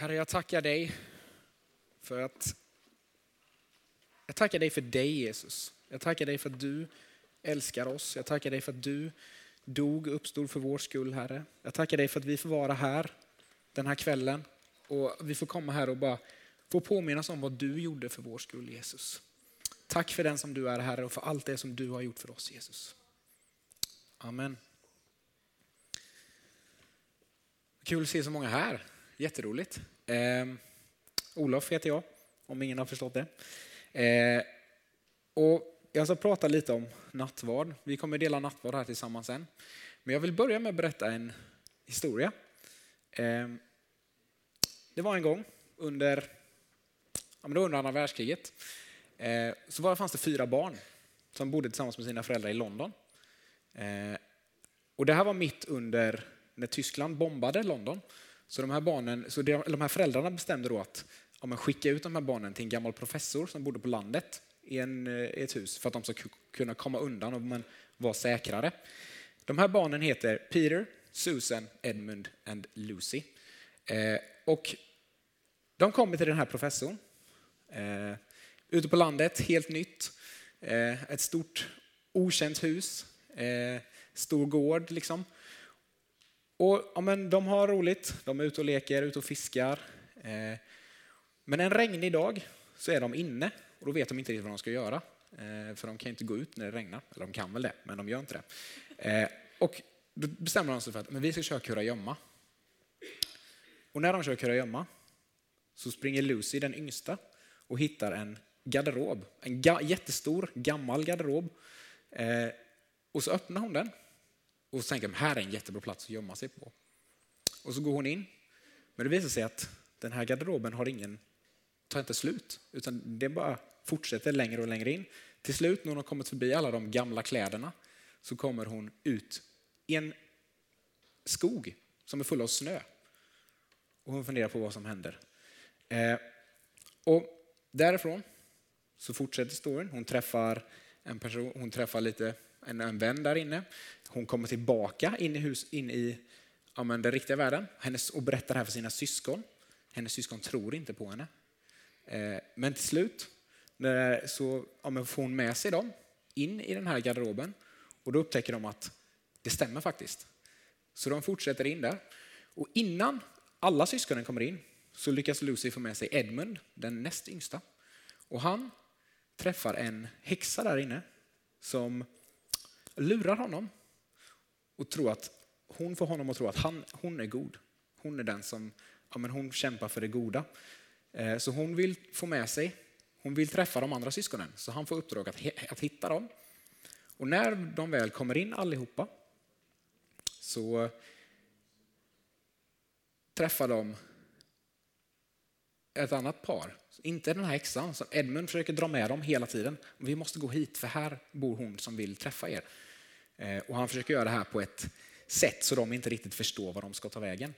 Herre, jag tackar dig för att jag tackar dig för dig Jesus. Jag tackar dig för att du älskar oss. Jag tackar dig för att du dog och uppstod för vår skull, Herre. Jag tackar dig för att vi får vara här den här kvällen och vi får komma här och bara få påminnas om vad du gjorde för vår skull, Jesus. Tack för den som du är, Herre, och för allt det som du har gjort för oss, Jesus. Amen. Kul att se så många här. Jätteroligt. Eh, Olof heter jag, om ingen har förstått det. Eh, och jag ska prata lite om nattvard. Vi kommer dela nattvard här tillsammans sen. Men jag vill börja med att berätta en historia. Eh, det var en gång under, ja, men under andra världskriget eh, så var, fanns det fyra barn som bodde tillsammans med sina föräldrar i London. Eh, och det här var mitt under när Tyskland bombade London. Så de här, barnen, så de här föräldrarna bestämde då att ja, men skicka ut de här barnen till en gammal professor som bodde på landet i, en, i ett hus för att de ska kunna komma undan och vara säkrare. De här barnen heter Peter, Susan, Edmund och Lucy. Eh, och de kommer till den här professorn. Eh, ute på landet, helt nytt. Eh, ett stort okänt hus. Eh, stor gård liksom. Och, ja, men de har roligt, de är ute och leker, ute och fiskar. Eh, men en regnig dag så är de inne och då vet de inte riktigt vad de ska göra. Eh, för de kan inte gå ut när det regnar, eller de kan väl det, men de gör inte det. Eh, och då bestämmer de sig för att men vi ska köra kurragömma. Och när de kör kurragömma så springer Lucy, den yngsta, och hittar en garderob. En ga jättestor, gammal garderob. Eh, och så öppnar hon den och så tänker de här är en jättebra plats att gömma sig på. Och så går hon in. Men det visar sig att den här garderoben har ingen, tar inte slut, utan det bara fortsätter längre och längre in. Till slut när hon har kommit förbi alla de gamla kläderna så kommer hon ut i en skog som är full av snö. Och hon funderar på vad som händer. Eh, och därifrån så fortsätter storyn. Hon träffar en person, hon träffar lite en, en vän där inne. Hon kommer tillbaka in i, hus, in i ja, men den riktiga världen hennes, och berättar det här för sina syskon. Hennes syskon tror inte på henne. Eh, men till slut så ja, får hon med sig dem in i den här garderoben och då upptäcker de att det stämmer faktiskt. Så de fortsätter in där. Och innan alla syskonen kommer in så lyckas Lucy få med sig Edmund, den näst yngsta. Och han träffar en häxa där inne som lurar honom och tror att hon får honom att tro att han, hon är god. Hon är den som ja, men hon kämpar för det goda. Eh, så hon vill få med sig, hon vill träffa de andra syskonen, så han får uppdrag att, att hitta dem. Och när de väl kommer in allihopa så träffar de ett annat par. Inte den här häxan som Edmund försöker dra med dem hela tiden. Vi måste gå hit för här bor hon som vill träffa er. Eh, och han försöker göra det här på ett sätt så de inte riktigt förstår var de ska ta vägen.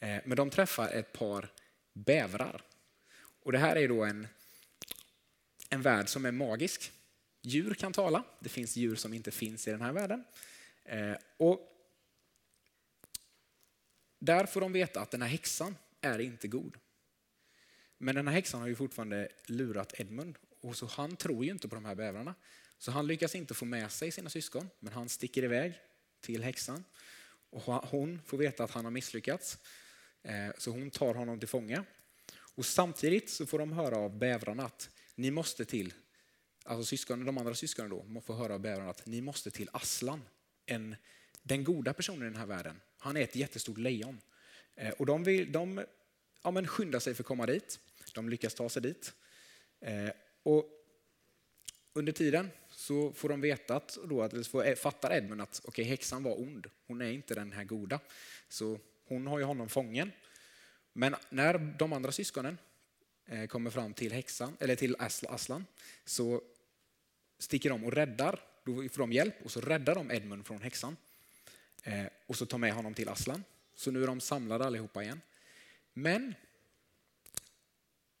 Eh, men de träffar ett par bävrar. Och det här är då en, en värld som är magisk. Djur kan tala, det finns djur som inte finns i den här världen. Eh, och där får de veta att den här häxan är inte god. Men den här häxan har ju fortfarande lurat Edmund och så han tror ju inte på de här bävrarna. Så han lyckas inte få med sig sina syskon, men han sticker iväg till häxan. Och hon får veta att han har misslyckats, eh, så hon tar honom till fånga. Och samtidigt så får de höra av bävrarna att ni måste till, alltså syskonen, de andra syskonen då, får höra av bävrarna att ni måste till Aslan, en, den goda personen i den här världen. Han är ett jättestort lejon. Eh, och de, vill, de ja, men skyndar sig för att komma dit. De lyckas ta sig dit. Eh, och under tiden så får de veta att, då, att eh, fattar Edmund att okay, häxan var ond, hon är inte den här goda. Så hon har ju honom fången. Men när de andra syskonen eh, kommer fram till häxan, eller till Aslan, så sticker de och räddar, då får de hjälp och så räddar de Edmund från häxan. Eh, och så tar med honom till Aslan. Så nu är de samlade allihopa igen. Men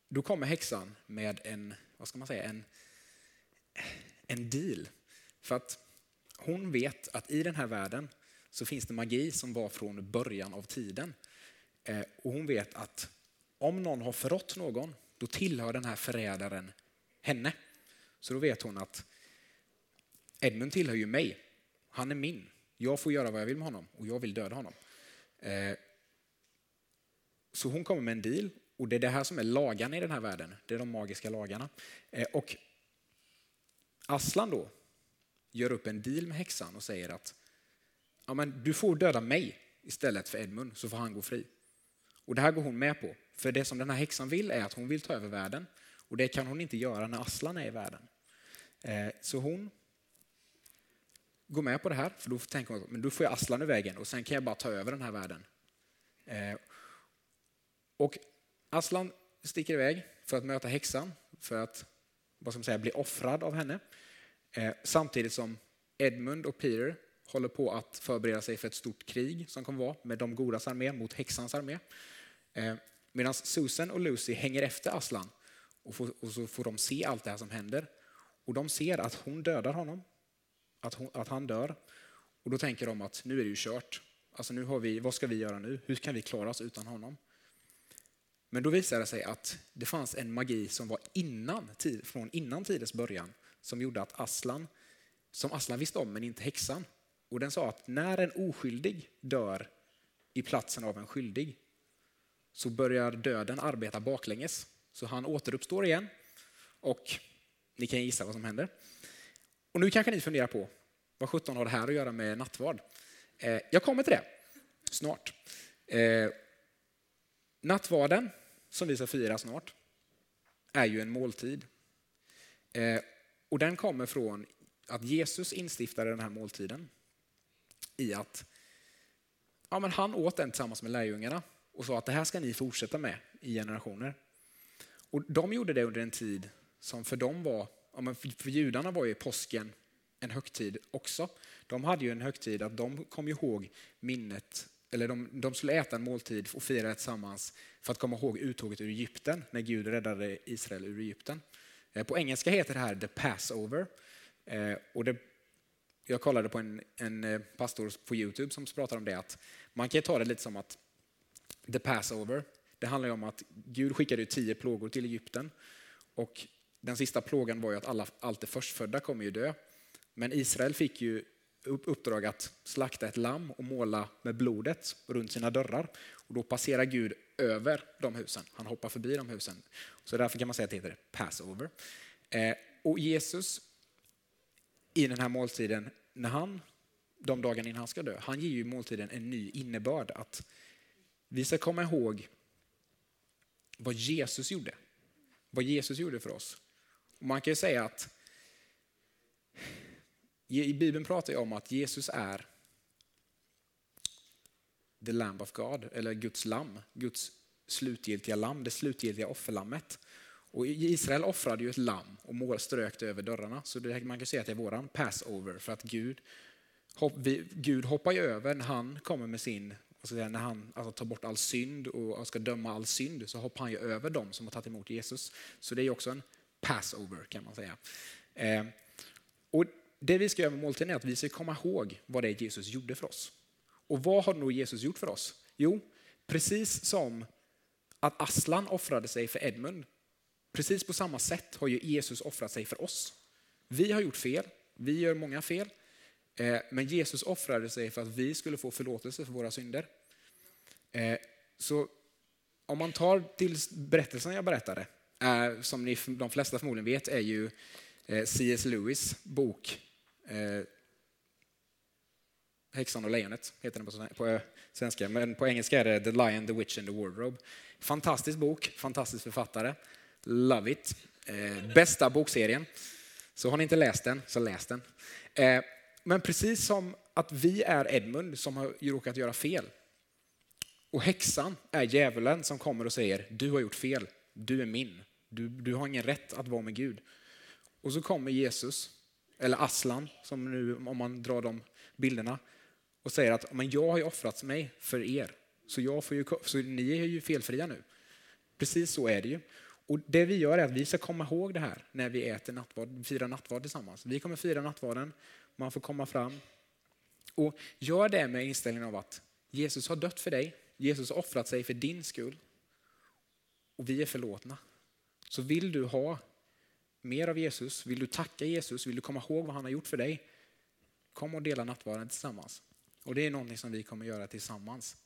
då kommer häxan med en, vad ska man säga, en, en deal. För att hon vet att i den här världen så finns det magi som var från början av tiden. Eh, och hon vet att om någon har förrått någon, då tillhör den här förrädaren henne. Så då vet hon att Edmund tillhör ju mig. Han är min. Jag får göra vad jag vill med honom och jag vill döda honom. Eh, så hon kommer med en deal och det är det här som är lagarna i den här världen. Det är de magiska lagarna. Eh, och Aslan då gör upp en deal med häxan och säger att ja, men du får döda mig istället för Edmund så får han gå fri. Och det här går hon med på. För det som den här häxan vill är att hon vill ta över världen. Och det kan hon inte göra när Aslan är i världen. Eh, så hon går med på det här, för då tänker hon men då får jag Aslan i vägen och sen kan jag bara ta över den här världen. Eh, och Aslan sticker iväg för att möta häxan, för att vad ska man säga, bli offrad av henne. Eh, samtidigt som Edmund och Peter håller på att förbereda sig för ett stort krig som kommer vara med de godas armé mot häxans armé. Eh, medan Susan och Lucy hänger efter Aslan och, får, och, så får de se allt det här som händer. Och de ser att hon dödar honom, att, hon, att han dör. Och då tänker de att nu är det ju kört. Alltså nu har vi, vad ska vi göra nu? Hur kan vi klara oss utan honom? Men då visade det sig att det fanns en magi som var innan, från innan tidens början som gjorde att Aslan, som Aslan visste om men inte häxan, och den sa att när en oskyldig dör i platsen av en skyldig så börjar döden arbeta baklänges. Så han återuppstår igen och ni kan gissa vad som händer. Och nu kanske ni funderar på vad 17 har det här att göra med nattvard? Eh, jag kommer till det snart. Eh, nattvarden som vi ska fira snart är ju en måltid. Eh, och den kommer från att Jesus instiftade den här måltiden i att ja, men han åt den tillsammans med lärjungarna och sa att det här ska ni fortsätta med i generationer. Och de gjorde det under en tid som för dem var, ja, men för judarna var ju påsken en högtid också. De hade ju en högtid att de kom ihåg minnet, eller de, de skulle äta en måltid och fira tillsammans för att komma ihåg uttåget ur Egypten, när Gud räddade Israel ur Egypten. Eh, på engelska heter det här the Passover. Eh, och det jag kollade på en, en eh, pastor på Youtube som pratade om det, att man kan ta det lite som att the Passover, det handlar om att Gud skickade tio plågor till Egypten och den sista plågan var ju att alla, allt det förstfödda kommer ju dö. Men Israel fick ju uppdrag att slakta ett lamm och måla med blodet runt sina dörrar. Och då passerar Gud över de husen. Han hoppar förbi de husen. Så därför kan man säga att det heter Passover. Eh, och Jesus i den här måltiden, när han, de dagarna innan han ska dö, han ger ju måltiden en ny innebörd. Att vi ska komma ihåg vad Jesus gjorde. Vad Jesus gjorde för oss. Och man kan ju säga att i Bibeln pratar jag om att Jesus är the lamb of God, eller Guds lamm, Guds slutgiltiga lamm, det slutgiltiga offerlammet. Och Israel offrade ju ett lamm och mål över dörrarna. Så det, man kan säga att det är våran passover för att Gud, hopp, vi, Gud hoppar ju över när han kommer med sin, alltså när han alltså, tar bort all synd och ska döma all synd så hoppar han ju över dem som har tagit emot Jesus. Så det är också en passover kan man säga. Eh, och det vi ska göra med måltiden är att vi ska komma ihåg vad det är Jesus gjorde för oss. Och vad har då Jesus gjort för oss? Jo, precis som att Aslan offrade sig för Edmund Precis på samma sätt har ju Jesus offrat sig för oss. Vi har gjort fel, vi gör många fel, eh, men Jesus offrade sig för att vi skulle få förlåtelse för våra synder. Eh, så om man tar till berättelsen jag berättade, eh, som ni, de flesta förmodligen vet, är ju C.S. Lewis bok Eh, häxan och lejonet heter den på eh, svenska, men på engelska är det The Lion, the Witch and the Wardrobe. Fantastisk bok, fantastisk författare. Love it. Eh, bästa bokserien. Så har ni inte läst den, så läs den. Eh, men precis som att vi är Edmund som har råkat göra fel. Och häxan är djävulen som kommer och säger, du har gjort fel, du är min. Du, du har ingen rätt att vara med Gud. Och så kommer Jesus, eller Aslan, som nu om man drar de bilderna, och säger att men jag har ju offrat mig för er, så, jag får ju, så ni är ju felfria nu. Precis så är det ju. Och Det vi gör är att vi ska komma ihåg det här när vi äter nattvard, firar nattvard tillsammans. Vi kommer fira nattvarden, man får komma fram. Och gör det med inställningen av att Jesus har dött för dig, Jesus har offrat sig för din skull. och vi är förlåtna. Så vill du ha mer av Jesus, vill du tacka Jesus, vill du komma ihåg vad han har gjort för dig, kom och dela nattvarden tillsammans. Och det är någonting som vi kommer göra tillsammans.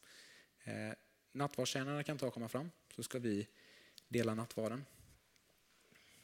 Eh, nattvardstjänarna kan ta och komma fram så ska vi dela nattvarden.